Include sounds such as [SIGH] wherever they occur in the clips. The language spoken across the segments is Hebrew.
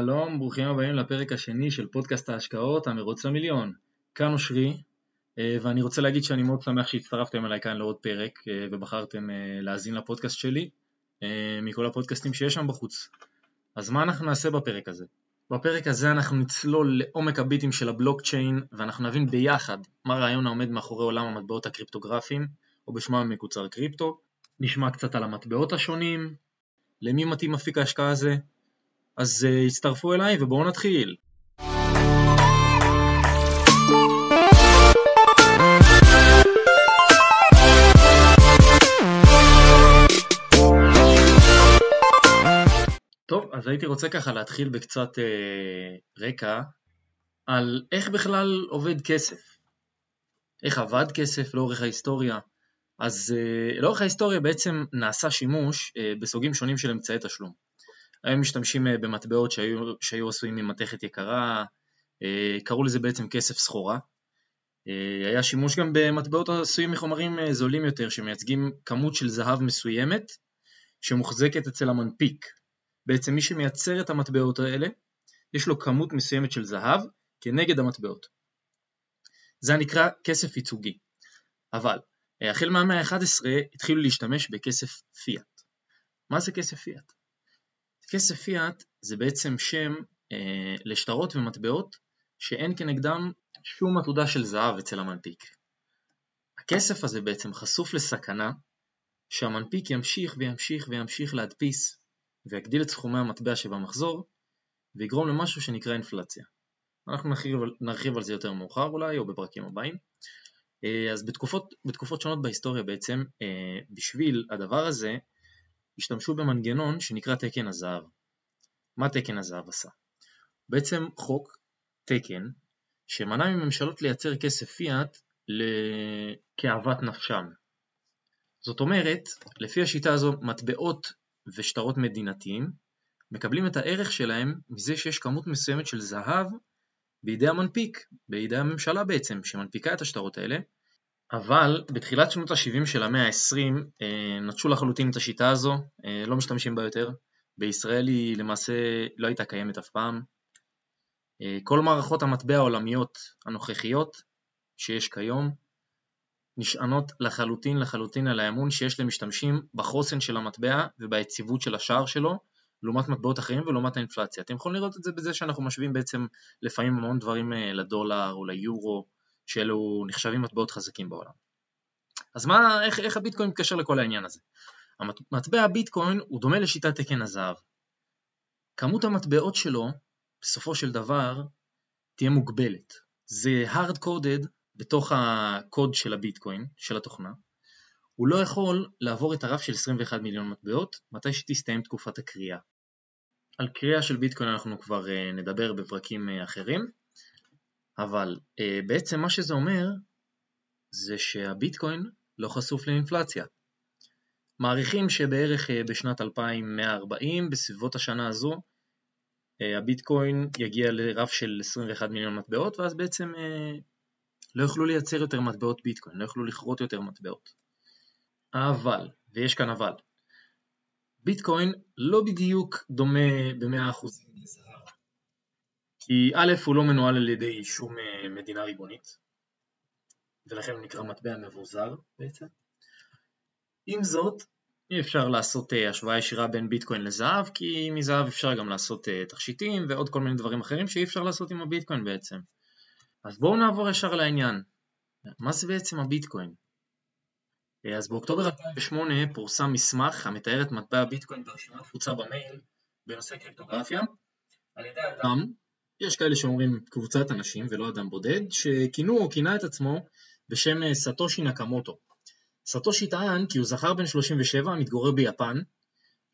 שלום, ברוכים הבאים לפרק השני של פודקאסט ההשקעות, המרוץ למיליון. כאן אושרי, אה, ואני רוצה להגיד שאני מאוד שמח שהצטרפתם אליי כאן לעוד פרק אה, ובחרתם אה, להאזין לפודקאסט שלי מכל הפודקאסטים שיש שם בחוץ. אז מה אנחנו נעשה בפרק הזה? בפרק הזה אנחנו נצלול לעומק הביטים של הבלוקצ'יין ואנחנו נבין ביחד מה הרעיון העומד מאחורי עולם המטבעות הקריפטוגרפיים, או בשמם המקוצר קריפטו, נשמע קצת על המטבעות השונים, למי מתאים אפיק ההשקעה הזה, אז uh, הצטרפו אליי ובואו נתחיל. טוב, אז הייתי רוצה ככה להתחיל בקצת אה, רקע על איך בכלל עובד כסף. איך עבד כסף לאורך ההיסטוריה. אז אה, לאורך ההיסטוריה בעצם נעשה שימוש אה, בסוגים שונים של אמצעי תשלום. היום משתמשים אה, במטבעות שהיו, שהיו עשויים ממתכת יקרה, אה, קראו לזה בעצם כסף סחורה. אה, היה שימוש גם במטבעות עשויים מחומרים זולים יותר שמייצגים כמות של זהב מסוימת שמוחזקת אצל המנפיק. בעצם מי שמייצר את המטבעות האלה, יש לו כמות מסוימת של זהב כנגד המטבעות. זה נקרא כסף ייצוגי. אבל החל מהמאה ה-11 התחילו להשתמש בכסף פיאט. מה זה כסף פיאט? כסף פיאט זה בעצם שם אה, לשטרות ומטבעות שאין כנגדם שום עתודה של זהב אצל המנפיק. הכסף הזה בעצם חשוף לסכנה שהמנפיק ימשיך וימשיך וימשיך להדפיס ויגדיל את סכומי המטבע שבמחזור ויגרום למשהו שנקרא אינפלציה. אנחנו נרחיב, נרחיב על זה יותר מאוחר אולי או בפרקים הבאים. אה, אז בתקופות, בתקופות שונות בהיסטוריה בעצם אה, בשביל הדבר הזה השתמשו במנגנון שנקרא תקן הזהב. מה תקן הזהב עשה? בעצם חוק, תקן, שמנע מממשלות לייצר כסף פיאט כאוות נפשם. זאת אומרת, לפי השיטה הזו, מטבעות ושטרות מדינתיים מקבלים את הערך שלהם מזה שיש כמות מסוימת של זהב בידי המנפיק, בידי הממשלה בעצם, שמנפיקה את השטרות האלה, אבל בתחילת שנות ה-70 של המאה ה-20 אה, נטשו לחלוטין את השיטה הזו, אה, לא משתמשים בה יותר. בישראל היא למעשה לא הייתה קיימת אף פעם. אה, כל מערכות המטבע העולמיות הנוכחיות שיש כיום נשענות לחלוטין לחלוטין על האמון שיש למשתמשים בחוסן של המטבע וביציבות של השער שלו לעומת מטבעות אחרים ולעומת האינפלציה. אתם יכולים לראות את זה בזה שאנחנו משווים בעצם לפעמים המון דברים לדולר או ליורו שאלו נחשבים מטבעות חזקים בעולם. אז מה, איך, איך הביטקוין מתקשר לכל העניין הזה? מטבע הביטקוין הוא דומה לשיטת תקן הזהב. כמות המטבעות שלו, בסופו של דבר, תהיה מוגבלת. זה hard coded בתוך הקוד של הביטקוין, של התוכנה. הוא לא יכול לעבור את הרף של 21 מיליון מטבעות מתי שתסתיים תקופת הקריאה. על קריאה של ביטקוין אנחנו כבר אה, נדבר בפרקים אה, אחרים, אבל uh, בעצם מה שזה אומר זה שהביטקוין לא חשוף לאינפלציה. מעריכים שבערך uh, בשנת 2140, בסביבות השנה הזו, uh, הביטקוין יגיע לרף של 21 מיליון מטבעות, ואז בעצם לא יוכלו לייצר יותר מטבעות ביטקוין, לא יוכלו לכרות יותר מטבעות. אבל, ויש כאן אבל, ביטקוין לא בדיוק דומה ב-100% לזהב. כי א' הוא לא מנוהל על ידי שום אה, מדינה ריבונית ולכן הוא נקרא מטבע מבוזר בעצם. עם זאת אי אפשר לעשות אה, השוואה ישירה בין ביטקוין לזהב כי מזהב אפשר גם לעשות אה, תכשיטים ועוד כל מיני דברים אחרים שאי אפשר לעשות עם הביטקוין בעצם. אז בואו נעבור ישר לעניין. מה זה בעצם הביטקוין? אז באוקטובר 2008 פורסם מסמך המתאר את מטבע הביטקוין ברשימה תפוצה במייל בנושא קריפטוגרפיה על ידי אדם יש כאלה שאומרים קבוצת אנשים ולא אדם בודד, שכינו או כינה את עצמו בשם אה, סטושי נקמוטו. סטושי טען כי הוא זכר בן 37 המתגורר ביפן,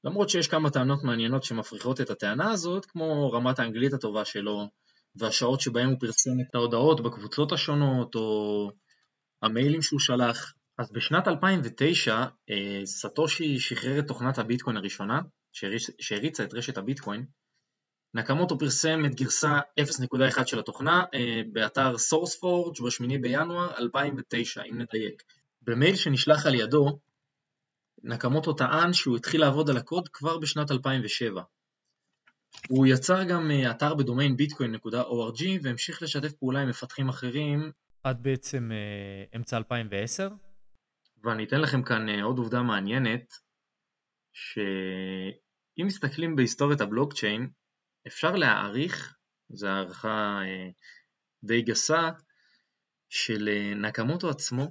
למרות שיש כמה טענות מעניינות שמפריחות את הטענה הזאת, כמו רמת האנגלית הטובה שלו, והשעות שבהם הוא פרסם את ההודעות בקבוצות השונות, או המיילים שהוא שלח. אז בשנת 2009 אה, סטושי שחרר את תוכנת הביטקוין הראשונה, שהריצה את רשת הביטקוין, נקמוטו פרסם את גרסה 0.1 של התוכנה אה, באתר SourceForge ב-8 בינואר 2009, אם נדייק. במייל שנשלח על ידו, נקמוטו טען שהוא התחיל לעבוד על הקוד כבר בשנת 2007. הוא יצר גם אתר בדומיין bitcoin.org והמשיך לשתף פעולה עם מפתחים אחרים עד בעצם אמצע 2010. ואני אתן לכם כאן עוד עובדה מעניינת, שאם מסתכלים בהיסטוריית הבלוקצ'יין, אפשר להעריך, זו הערכה די גסה, שלנקמוטו עצמו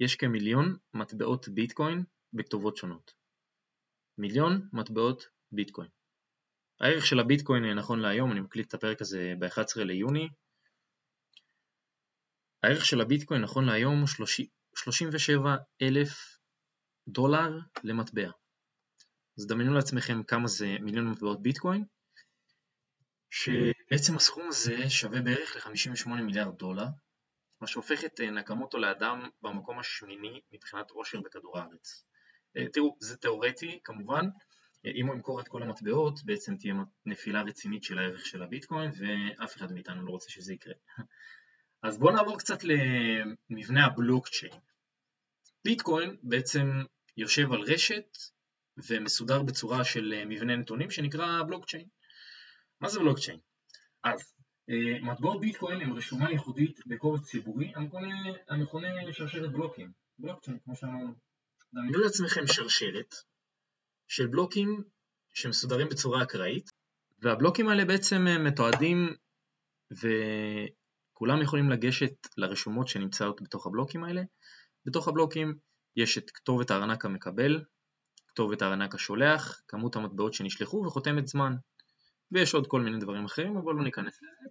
יש כמיליון מטבעות ביטקוין בכתובות שונות. מיליון מטבעות ביטקוין. הערך של הביטקוין נכון להיום, אני מקליט את הפרק הזה ב-11 ליוני, הערך של הביטקוין נכון להיום הוא 37 אלף דולר למטבע. אז דמיינו לעצמכם כמה זה מיליון מטבעות ביטקוין, שבעצם הסכום הזה שווה בערך ל-58 מיליארד דולר, מה שהופך את אה, נקמוטו לאדם במקום השמיני מבחינת עושר בכדור הארץ. אה, תראו, זה תאורטי כמובן, אה, אם הוא ימכור את כל המטבעות בעצם תהיה נפילה רצינית של הערך של הביטקוין ואף אחד מאיתנו לא רוצה שזה יקרה. [LAUGHS] אז בואו נעבור קצת למבנה הבלוקצ'יין. ביטקוין בעצם יושב על רשת ומסודר בצורה של מבנה נתונים שנקרא בלוקצ'יין. מה זה בלוקצ'יין? אז אה, מטבעות ביטקוין הם רשומה ייחודית בקובץ ציבורי המכונה שרשרת בלוקים, בלוקצ'יין כמו שאמרנו. דמיינו לעצמכם שרשרת של בלוקים שמסודרים בצורה אקראית והבלוקים האלה בעצם מתועדים וכולם יכולים לגשת לרשומות שנמצאות בתוך הבלוקים האלה. בתוך הבלוקים יש את כתובת הארנק המקבל, כתובת הארנק השולח, כמות המטבעות שנשלחו וחותמת זמן. ויש עוד כל מיני דברים אחרים, אבל לא ניכנס לזה.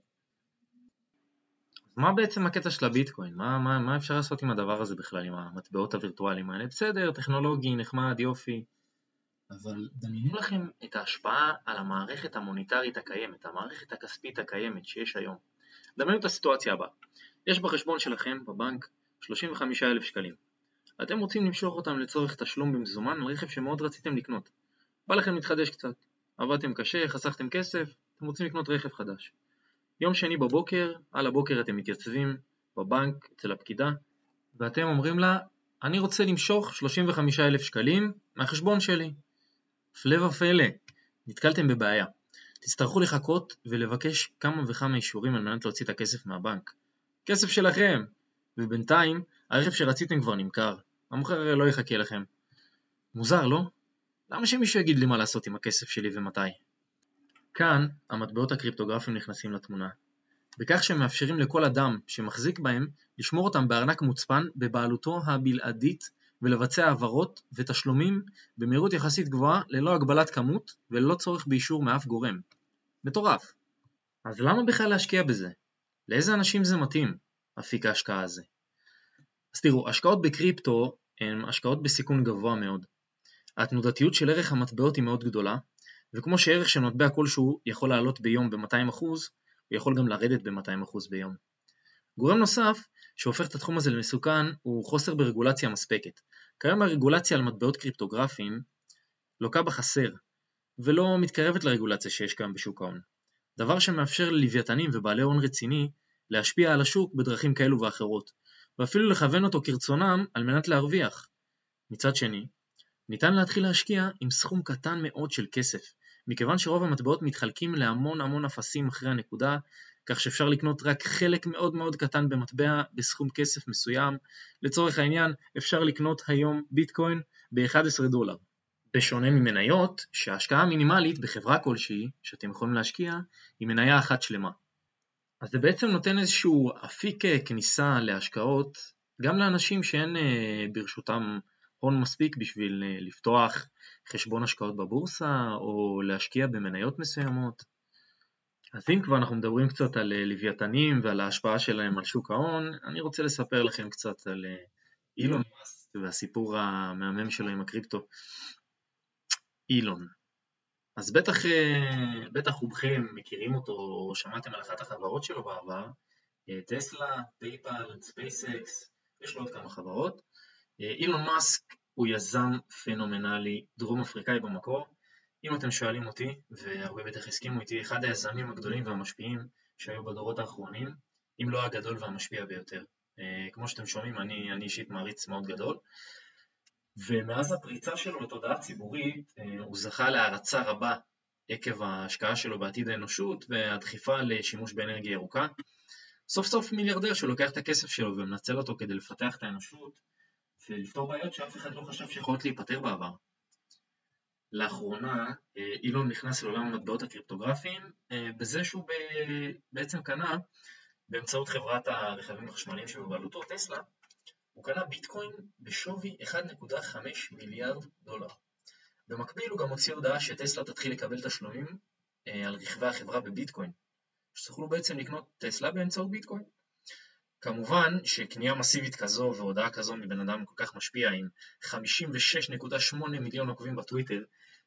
מה בעצם הקטע של הביטקוין? מה, מה, מה אפשר לעשות עם הדבר הזה בכלל, עם המטבעות הווירטואליים האלה? בסדר, טכנולוגי, נחמד, יופי, אבל דמיינו לכם את ההשפעה על המערכת המוניטרית הקיימת, המערכת הכספית הקיימת שיש היום. דמיינו את הסיטואציה הבאה, יש בחשבון שלכם בבנק 35,000 שקלים. אתם רוצים למשוך אותם לצורך תשלום במזומן על רכב שמאוד רציתם לקנות. בא לכם להתחדש קצת. עבדתם קשה, חסכתם כסף, אתם רוצים לקנות רכב חדש. יום שני בבוקר, על הבוקר אתם מתייצבים בבנק אצל הפקידה, ואתם אומרים לה, אני רוצה למשוך 35,000 שקלים מהחשבון שלי. הפלא ופלא, נתקלתם בבעיה. תצטרכו לחכות ולבקש כמה וכמה אישורים על מנת להוציא את הכסף מהבנק. כסף שלכם! ובינתיים, הרכב שרציתם כבר נמכר. המוכר לא יחכה לכם. מוזר, לא? למה שמישהו יגיד לי מה לעשות עם הכסף שלי ומתי? כאן המטבעות הקריפטוגרפיים נכנסים לתמונה, בכך שהם מאפשרים לכל אדם שמחזיק בהם לשמור אותם בארנק מוצפן בבעלותו הבלעדית ולבצע העברות ותשלומים במהירות יחסית גבוהה ללא הגבלת כמות וללא צורך באישור מאף גורם. מטורף. אז למה בכלל להשקיע בזה? לאיזה אנשים זה מתאים, אפיק ההשקעה הזה? אז תראו, השקעות בקריפטו הן השקעות בסיכון גבוה מאוד. התנודתיות של ערך המטבעות היא מאוד גדולה, וכמו שערך של מטבע כלשהו יכול לעלות ביום ב-200%, הוא יכול גם לרדת ב-200% ביום. גורם נוסף שהופך את התחום הזה למסוכן הוא חוסר ברגולציה מספקת. כיום הרגולציה על מטבעות קריפטוגרפיים לוקה בחסר, ולא מתקרבת לרגולציה שיש כיום בשוק ההון. דבר שמאפשר ללוויתנים ובעלי הון רציני להשפיע על השוק בדרכים כאלו ואחרות, ואפילו לכוון אותו כרצונם על מנת להרוויח. מצד שני, ניתן להתחיל להשקיע עם סכום קטן מאוד של כסף, מכיוון שרוב המטבעות מתחלקים להמון המון אפסים אחרי הנקודה, כך שאפשר לקנות רק חלק מאוד מאוד קטן במטבע בסכום כסף מסוים. לצורך העניין, אפשר לקנות היום ביטקוין ב-11 דולר. בשונה ממניות, שההשקעה המינימלית בחברה כלשהי שאתם יכולים להשקיע היא מניה אחת שלמה. אז זה בעצם נותן איזשהו אפיק כניסה להשקעות גם לאנשים שאין אה, ברשותם הון מספיק בשביל אה, לפתוח חשבון השקעות בבורסה או להשקיע במניות מסוימות. אז אם כבר אנחנו מדברים קצת על אה, לוויתנים ועל ההשפעה שלהם על שוק ההון, אני רוצה לספר לכם קצת על אה, אילון מאסק והסיפור המהמם שלו עם הקריפטו. אילון. אז בטח, בטח רובכם מכירים אותו או שמעתם על אחת החברות שלו בעבר, טסלה, PayPal, SpaceX, יש לו עוד כמה חברות. אילון מאסק הוא יזם פנומנלי, דרום אפריקאי במקור. אם אתם שואלים אותי, והרבה בטח יסכימו איתי, אחד היזמים הגדולים והמשפיעים שהיו בדורות האחרונים, אם לא הגדול והמשפיע ביותר. אה, כמו שאתם שומעים, אני, אני אישית מעריץ מאוד גדול. ומאז הפריצה שלו לתודעה ציבורית, אה, הוא זכה להערצה רבה עקב ההשקעה שלו בעתיד האנושות והדחיפה לשימוש באנרגיה ירוקה. סוף סוף מיליארדר שלוקח את הכסף שלו ומנצל אותו כדי לפתח את האנושות ולפתור בעיות שאף אחד לא חשב שיכולות להיפתר בעבר. לאחרונה אה, אילון נכנס לעולם המטבעות הקריפטוגרפיים אה, בזה שהוא בעצם קנה באמצעות חברת הרכבים החשמליים שבבעלותו טסלה, הוא קנה ביטקוין בשווי 1.5 מיליארד דולר. במקביל הוא גם הוציא הודעה שטסלה תתחיל לקבל תשלומים אה, על רכבי החברה בביטקוין, שתוכלו בעצם לקנות טסלה באמצעות ביטקוין. כמובן שקנייה מסיבית כזו והודעה כזו מבן אדם כל כך משפיע עם 56.8 מיליון עוקבים בטוויטר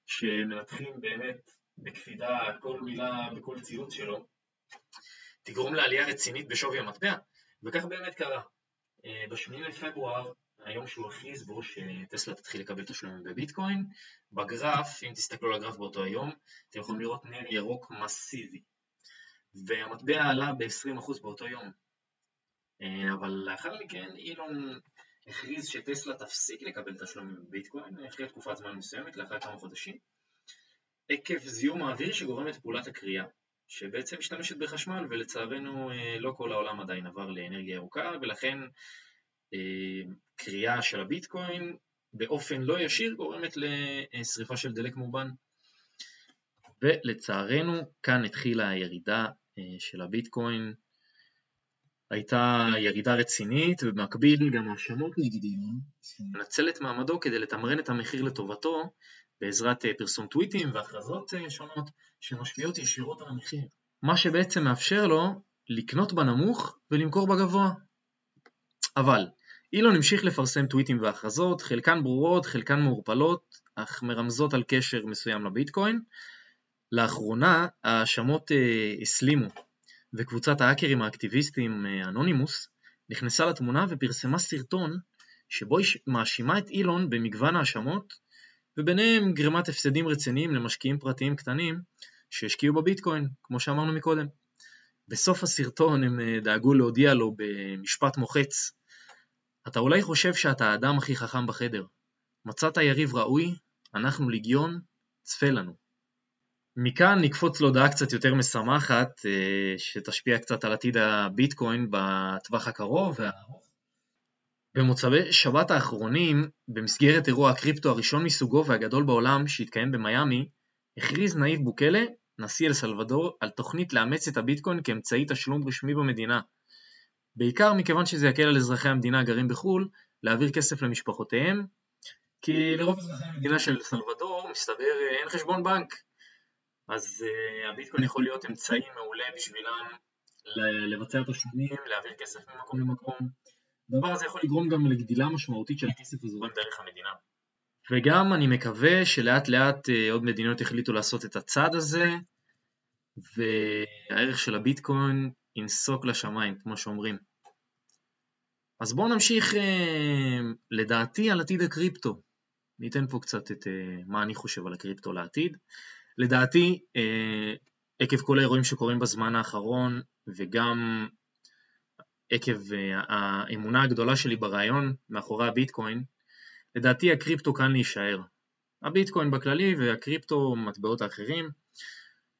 שמנתחים באמת בקפידה כל מילה בכל ציוץ שלו תגרום לעלייה רצינית בשווי המטבע. וכך באמת קרה. אה, ב-8 לפברואר, היום שהוא הכריז בו שטסלה תתחיל לקבל תשלומים בביטקוין, בגרף, אם תסתכלו על הגרף באותו היום, אתם יכולים לראות נר ירוק מסיבי. והמטבע עלה ב-20% באותו יום אבל לאחר מכן אילון הכריז שטסלה תפסיק לקבל תשלומים בביטקוין אחרי תקופת זמן מסוימת, לאחר כמה חודשים, עקב זיהום האוויר שגורם את פעולת הקריאה, שבעצם משתמשת בחשמל ולצערנו אה, לא כל העולם עדיין עבר לאנרגיה ירוקה ולכן אה, קריאה של הביטקוין באופן לא ישיר גורמת לשריפה של דלק מאובן. ולצערנו כאן התחילה הירידה של הביטקוין הייתה ירידה רצינית, ובמקביל גם האשמות נגד אילון, שמנצל את מעמדו כדי לתמרן את המחיר לטובתו בעזרת אה, פרסום טוויטים והכרזות אה, שונות שמשפיעות ישירות על המחיר. מה שבעצם מאפשר לו לקנות בנמוך ולמכור בגבוה. אבל אילון המשיך לפרסם טוויטים והכרזות, חלקן ברורות, חלקן מעורפלות, אך מרמזות על קשר מסוים לביטקוין. לאחרונה ההאשמות אה, הסלימו וקבוצת ההאקרים האקטיביסטים אנונימוס נכנסה לתמונה ופרסמה סרטון שבו היא מאשימה את אילון במגוון האשמות וביניהם גרימת הפסדים רציניים למשקיעים פרטיים קטנים שהשקיעו בביטקוין, כמו שאמרנו מקודם. בסוף הסרטון הם אה, דאגו להודיע לו במשפט מוחץ אתה אולי חושב שאתה האדם הכי חכם בחדר. מצאת יריב ראוי, אנחנו ליגיון, צפה לנו. מכאן נקפוץ להודעה קצת יותר משמחת, אה, שתשפיע קצת על עתיד הביטקוין בטווח הקרוב והארוך. במוצאי שבת האחרונים, במסגרת אירוע הקריפטו הראשון מסוגו והגדול בעולם שהתקיים במיאמי, הכריז נאיב בוקלה, נשיא אל סלבדור, על תוכנית לאמץ את הביטקוין כאמצעי תשלום רשמי במדינה. בעיקר מכיוון שזה יקל על אזרחי המדינה הגרים בחו"ל להעביר כסף למשפחותיהם, כי לרוב אזרחי המדינה של סלבדור מסתבר אין חשבון בנק, אז uh, הביטקוין יכול להיות אמצעי מעולה בשבילם לבצע תשלומים, להעביר כסף ממקום למקום. הדבר הזה יכול לגרום גם לגדילה משמעותית של הכסף הזורם דרך המדינה. וגם אני מקווה שלאט לאט uh, עוד מדינות יחליטו לעשות את הצעד הזה, והערך של הביטקוין ינסוק לשמיים, כמו שאומרים. אז בואו נמשיך uh, לדעתי על עתיד הקריפטו. ניתן פה קצת את uh, מה אני חושב על הקריפטו לעתיד. לדעתי, אה, עקב כל האירועים שקורים בזמן האחרון וגם עקב אה, האמונה הגדולה שלי ברעיון מאחורי הביטקוין, לדעתי הקריפטו כאן להישאר. הביטקוין בכללי והקריפטו, מטבעות האחרים,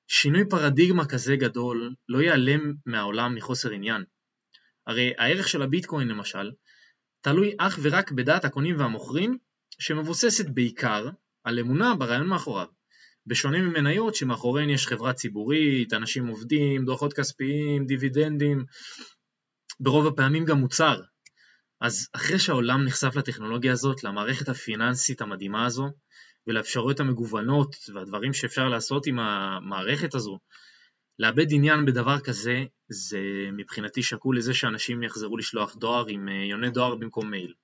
שינוי פרדיגמה כזה גדול לא ייעלם מהעולם מחוסר עניין. הרי הערך של הביטקוין למשל, תלוי אך ורק בדעת הקונים והמוכרים, שמבוססת בעיקר על אמונה ברעיון מאחוריו. בשונה ממניות שמאחוריהן יש חברה ציבורית, אנשים עובדים, דוחות כספיים, דיבידנדים, ברוב הפעמים גם מוצר. אז אחרי שהעולם נחשף לטכנולוגיה הזאת, למערכת הפיננסית המדהימה הזו, ולאפשרויות המגוונות והדברים שאפשר לעשות עם המערכת הזו, לאבד עניין בדבר כזה, זה מבחינתי שקול לזה שאנשים יחזרו לשלוח דואר עם אה, יוני דואר במקום מייל.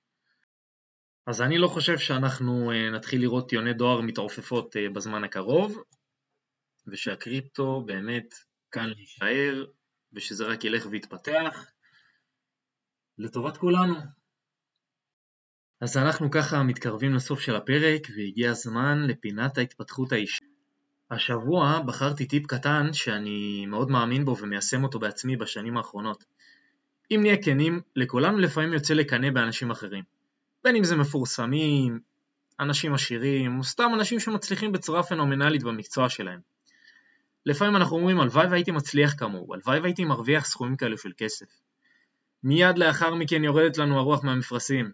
אז אני לא חושב שאנחנו אה, נתחיל לראות יוני דואר מתעופפות אה, בזמן הקרוב, ושהקריפטו באמת כאן להישאר, ושזה רק ילך ויתפתח, לטובת כולנו. אז אנחנו ככה מתקרבים לסוף של הפרק, והגיע הזמן לפינת ההתפתחות האישית. השבוע בחרתי טיפ קטן שאני מאוד מאמין בו ומיישם אותו בעצמי בשנים האחרונות. אם נהיה כנים, לכולנו לפעמים יוצא לקנא באנשים אחרים. בין אם זה מפורסמים, אנשים עשירים, או סתם אנשים שמצליחים בצורה פנומנלית במקצוע שלהם. לפעמים אנחנו אומרים, הלוואי והייתי מצליח כמוהו, הלוואי והייתי מרוויח סכומים כאלו של כסף. מיד לאחר מכן יורדת לנו הרוח מהמפרשים.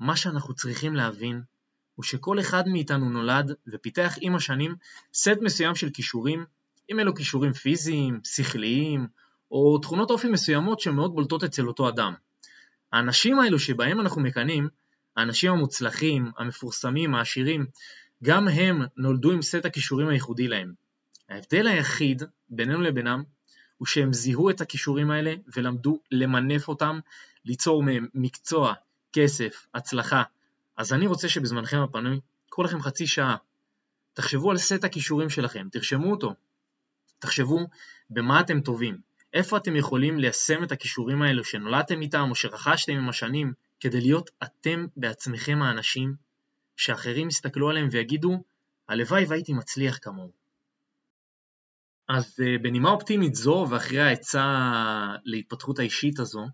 מה שאנחנו צריכים להבין הוא שכל אחד מאיתנו נולד ופיתח עם השנים סט מסוים של כישורים, אם אלו כישורים פיזיים, שכליים, או תכונות אופי מסוימות שמאוד בולטות אצל אותו אדם. האנשים האלו שבהם אנחנו מקנאים, האנשים המוצלחים, המפורסמים, העשירים, גם הם נולדו עם סט הכישורים הייחודי להם. ההבדל היחיד בינינו לבינם הוא שהם זיהו את הכישורים האלה ולמדו למנף אותם, ליצור מהם מקצוע, כסף, הצלחה. אז אני רוצה שבזמנכם הפנוי, קחו לכם חצי שעה, תחשבו על סט הכישורים שלכם, תרשמו אותו. תחשבו במה אתם טובים, איפה אתם יכולים ליישם את הכישורים האלו שנולדתם איתם או שרכשתם עם השנים, כדי להיות אתם בעצמכם האנשים שאחרים יסתכלו עליהם ויגידו, הלוואי והייתי מצליח כמוהו. אז אה, בנימה אופטימית זו ואחרי העצה להתפתחות האישית הזו,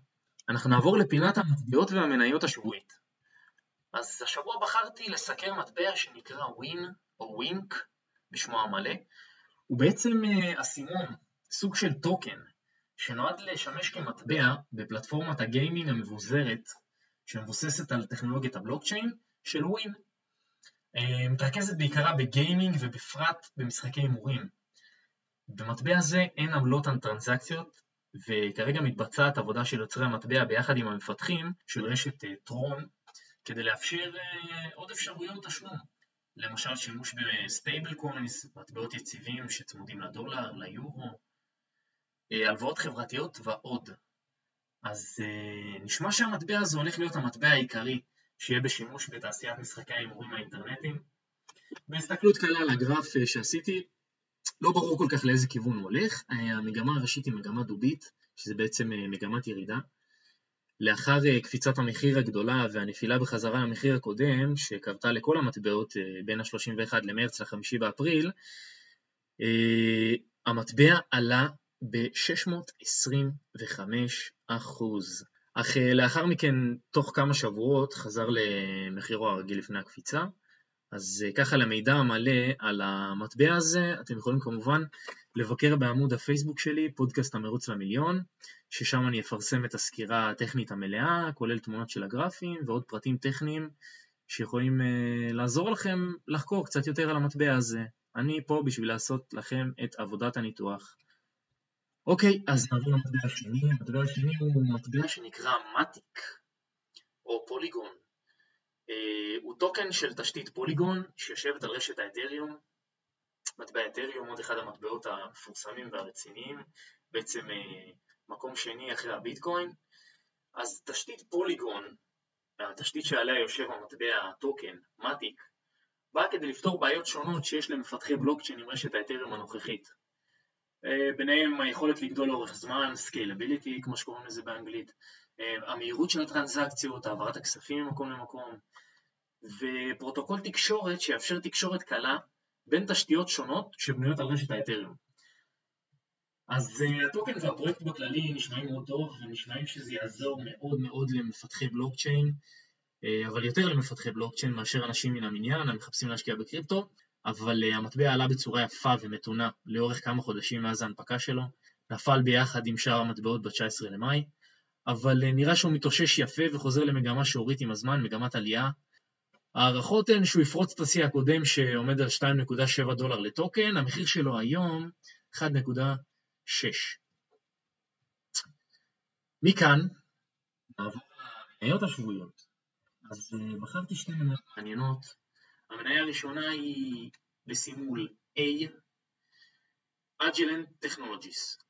אנחנו נעבור לפינת המטבעות והמניות השבועית. אז השבוע בחרתי לסקר מטבע שנקרא WIN או WINk בשמו המלא, הוא בעצם אה, אסימון, סוג של token, שנועד לשמש כמטבע בפלטפורמת ה gaming המבוזרת שמבוססת על טכנולוגיית הבלוקצ'יין של WIN. אה, מתרכזת בעיקרה ב gaming ובפרט במשחקי הימורים. במטבע זה אין עמלות על טרנזקציות, וכרגע מתבצעת עבודה של יוצרי המטבע ביחד עם המפתחים של רשת אה, TRON, כדי לאפשר אה, עוד אפשרויות תשלום. למשל שימוש ב stable coins, מטבעות יציבים שצמודים לדולר, ליורו, הלוואות חברתיות ועוד. אז נשמע שהמטבע הזה הולך להיות המטבע העיקרי שיהיה בשימוש בתעשיית משחקי ההימורים האינטרנטיים. בהסתכלות קלה על הגרף שעשיתי, לא ברור כל כך לאיזה כיוון הוא הולך, המגמה הראשית היא מגמה דובית, שזה בעצם אה, מגמת ירידה. לאחר אה, קפיצת המחיר הגדולה והנפילה בחזרה למחיר הקודם, שקרתה לכל המטבעות אה, בין ה-31 למרץ ל-5 באפריל, המטבע עלה ב-625 אחוז. אך לאחר מכן, תוך כמה שבועות, חזר למחירו הרגיל לפני הקפיצה. אז אה, ככה למידע המלא על המטבע הזה, אתם יכולים כמובן לבקר בעמוד הפייסבוק שלי, פודקאסט המרוץ למיליון, ששם אני אפרסם את הסקירה הטכנית המלאה, כולל תמונות של הגרפים ועוד פרטים טכניים שיכולים uh, לעזור לכם לחקור קצת יותר על המטבע הזה. אני פה בשביל לעשות לכם את עבודת הניתוח. אוקיי, אז נעבור למטבע השני. המטבע השני הוא מטבע שנקרא מטיק, או פוליגון. אה, הוא טוקן של תשתית פוליגון שיושבת על רשת האתריום. מטבע אתריום, עוד אחד המטבעות המפורסמים והרציניים, בעצם אה, מקום שני אחרי הביטקוין. אז תשתית פוליגון, התשתית שעליה יושב המטבע הטוקן, מטיק, באה כדי לפתור בעיות שונות שיש למפתחי בלוקצ'יין עם רשת האתריום הנוכחית. אה, ביניהם היכולת לגדול לאורך זמן, Scalability, כמו שקוראים לזה באנגלית, המהירות של הטרנזקציות, העברת הכספים ממקום למקום, ופרוטוקול תקשורת שיאפשר תקשורת קלה בין תשתיות שונות שבנויות על רשת האתריום. אז uh, הטוקן והפרויקט בכללי נשמעים מאוד טוב ונשמעים שזה יעזור מאוד מאוד למפתחי בלוקצ'יין, אבל יותר למפתחי בלוקצ'יין מאשר אנשים מן המניין המחפשים להשקיע בקריפטו, אבל uh, המטבע עלה בצורה יפה ומתונה לאורך כמה חודשים מאז ההנפקה שלו, נפל ביחד עם שאר המטבעות ב-19 למאי, אבל נראה שהוא מתאושש יפה וחוזר למגמה שהורית עם הזמן, מגמת עלייה, ההערכות הן שהוא יפרוץ את השיא הקודם שעומד על 2.7 דולר לטוקן, המחיר שלו היום 1.6. מכאן נעבור למניות השבועיות. אז אה, בחרתי שתי מניות מעניינות. המניה הראשונה היא בסימול A, Agilent Technologies.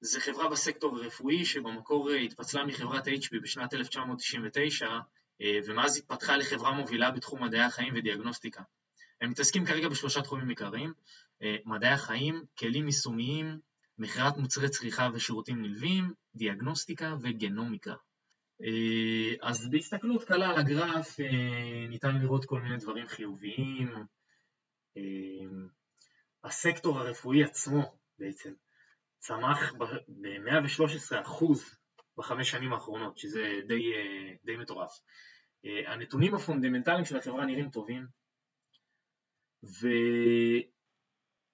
זו חברה בסקטור הרפואי שבמקור התפצלה מחברת HP בשנת 1999 אה, ומאז התפתחה לחברה מובילה בתחום מדעי החיים ודיאגנוסטיקה. הם מתעסקים כרגע בשלושה תחומים עיקריים, אה, מדעי החיים, כלים יישומיים, מכירת מוצרי צריכה ושירותים נלווים, דיאגנוסטיקה וגנומיקה. אה, אז בהסתכלות קלה על הגרף ניתן לראות כל מיני דברים חיוביים. הסקטור הרפואי עצמו בעצם צמח ב-113% בחמש שנים האחרונות, שזה די, די מטורף. אה, הנתונים הפונדמנטליים של החברה נראים טובים,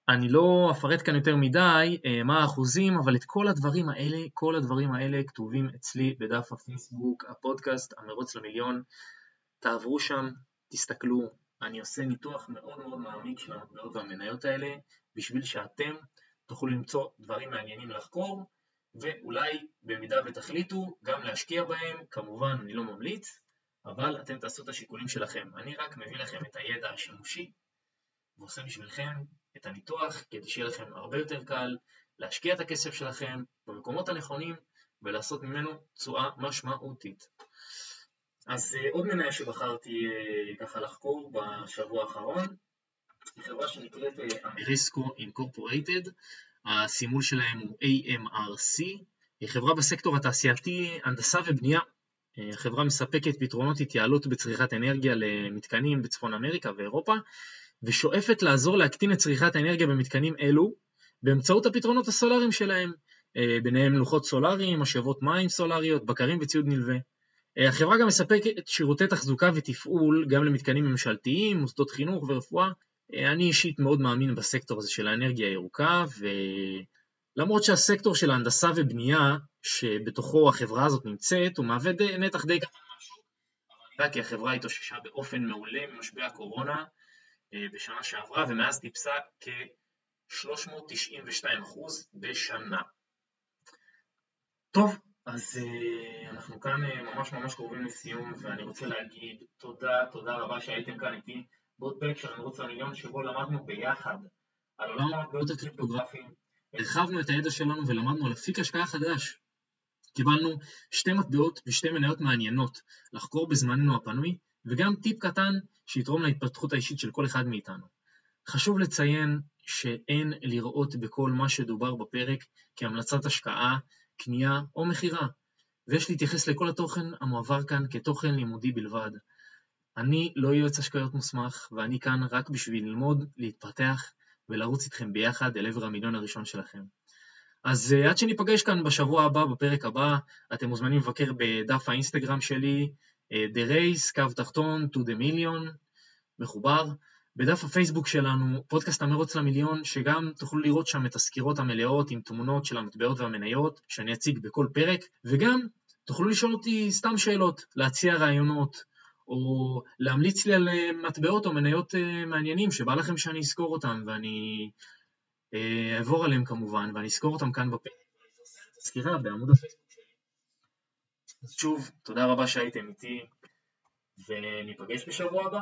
אני לא אפרט כאן יותר מדי אה, מה האחוזים, אבל את כל הדברים האלה, כל הדברים האלה כתובים אצלי בדף הפייסבוק, הפודקאסט, המרוץ למיליון. תעברו שם, תסתכלו, אני עושה ניתוח מאוד מאוד מעמיק של המטבעות והמניות האלה, בשביל שאתם תוכלו למצוא דברים מעניינים לחקור, ואולי במידה ותחליטו גם להשקיע בהם, כמובן אני לא ממליץ, אבל אתם תעשו את השיקולים שלכם. אני רק מביא לכם את הידע השימושי, ועושה בשבילכם את הניתוח כדי שיהיה לכם הרבה יותר קל להשקיע את הכסף שלכם במקומות הנכונים ולעשות ממנו תשואה משמעותית. אז אה, עוד מניה שבחרתי אה, ככה לחקור בשבוע האחרון היא חברה שנקראת אמיריסקו אה, אינקורפורייטד, הסימול שלהם הוא AMRC, היא חברה בסקטור התעשייתי, הנדסה ובנייה. החברה מספקת פתרונות התייעלות בצריכת אנרגיה למתקנים בצפון אמריקה ואירופה, ושואפת לעזור להקטין את צריכת האנרגיה במתקנים אלו באמצעות הפתרונות הסולאריים שלהם, ביניהם לוחות סולאריים, משאבות מים סולאריות, בקרים וציוד נלווה. החברה גם מספקת שירותי תחזוקה ותפעול גם למתקנים ממשלתיים, מוסדות חינוך ורפואה. אני אישית מאוד מאמין בסקטור הזה של האנרגיה הירוקה, ולמרות שהסקטור של ההנדסה ובנייה, שבתוכו החברה הזאת נמצאת, הוא מהווה נתח די קטן מהשוק, אבל נראה כי החברה התאוששה באופן מעולה ממשבר הקורונה אה, בשנה שעברה, ומאז טיפסה כ-392% בשנה. טוב, אז uh, אנחנו כאן uh, ממש ממש קרובים לסיום, ואני רוצה להגיד תודה, תודה רבה שהייתם כאן איתי בעוד פרק של המרוץ למיליון, שבו למדנו ביחד על עולם המטבעות הקריפטוגרפיים, הרחבנו את הידע שלנו ולמדנו על אפיק השקעה חדש. קיבלנו שתי מטבעות ושתי מניות מעניינות לחקור בזמננו הפנוי, וגם טיפ קטן שיתרום להתפתחות האישית של כל אחד מאיתנו. חשוב לציין שאין לראות בכל מה שדובר בפרק כהמלצת השקעה קנייה או מכירה, ויש להתייחס לכל התוכן המועבר כאן כתוכן לימודי בלבד. אני לא יועץ השקעות מוסמך, ואני כאן רק בשביל ללמוד, להתפתח ולרוץ איתכם ביחד אל עבר המיליון הראשון שלכם. אז uh, עד שניפגש כאן בשבוע הבא, בפרק הבא, אתם מוזמנים לבקר בדף האינסטגרם שלי, The Race, קו תחתון, to the million, מחובר. בדף הפייסבוק שלנו, פודקאסט המרוץ למיליון, שגם תוכלו לראות שם את הסקירות המלאות עם תמונות של המטבעות והמניות, שאני אציג בכל פרק, וגם תוכלו לשאול אותי סתם שאלות, להציע רעיונות, או להמליץ לי על אה, מטבעות או מניות אה, מעניינים שבא לכם שאני אזכור אותם, ואני אה, אעבור עליהם כמובן, ואני אזכור אותם כאן בפרק. סקירה בעמוד הפייסבוק. אז שוב, תודה רבה שהייתם איתי, וניפגש בשבוע הבא.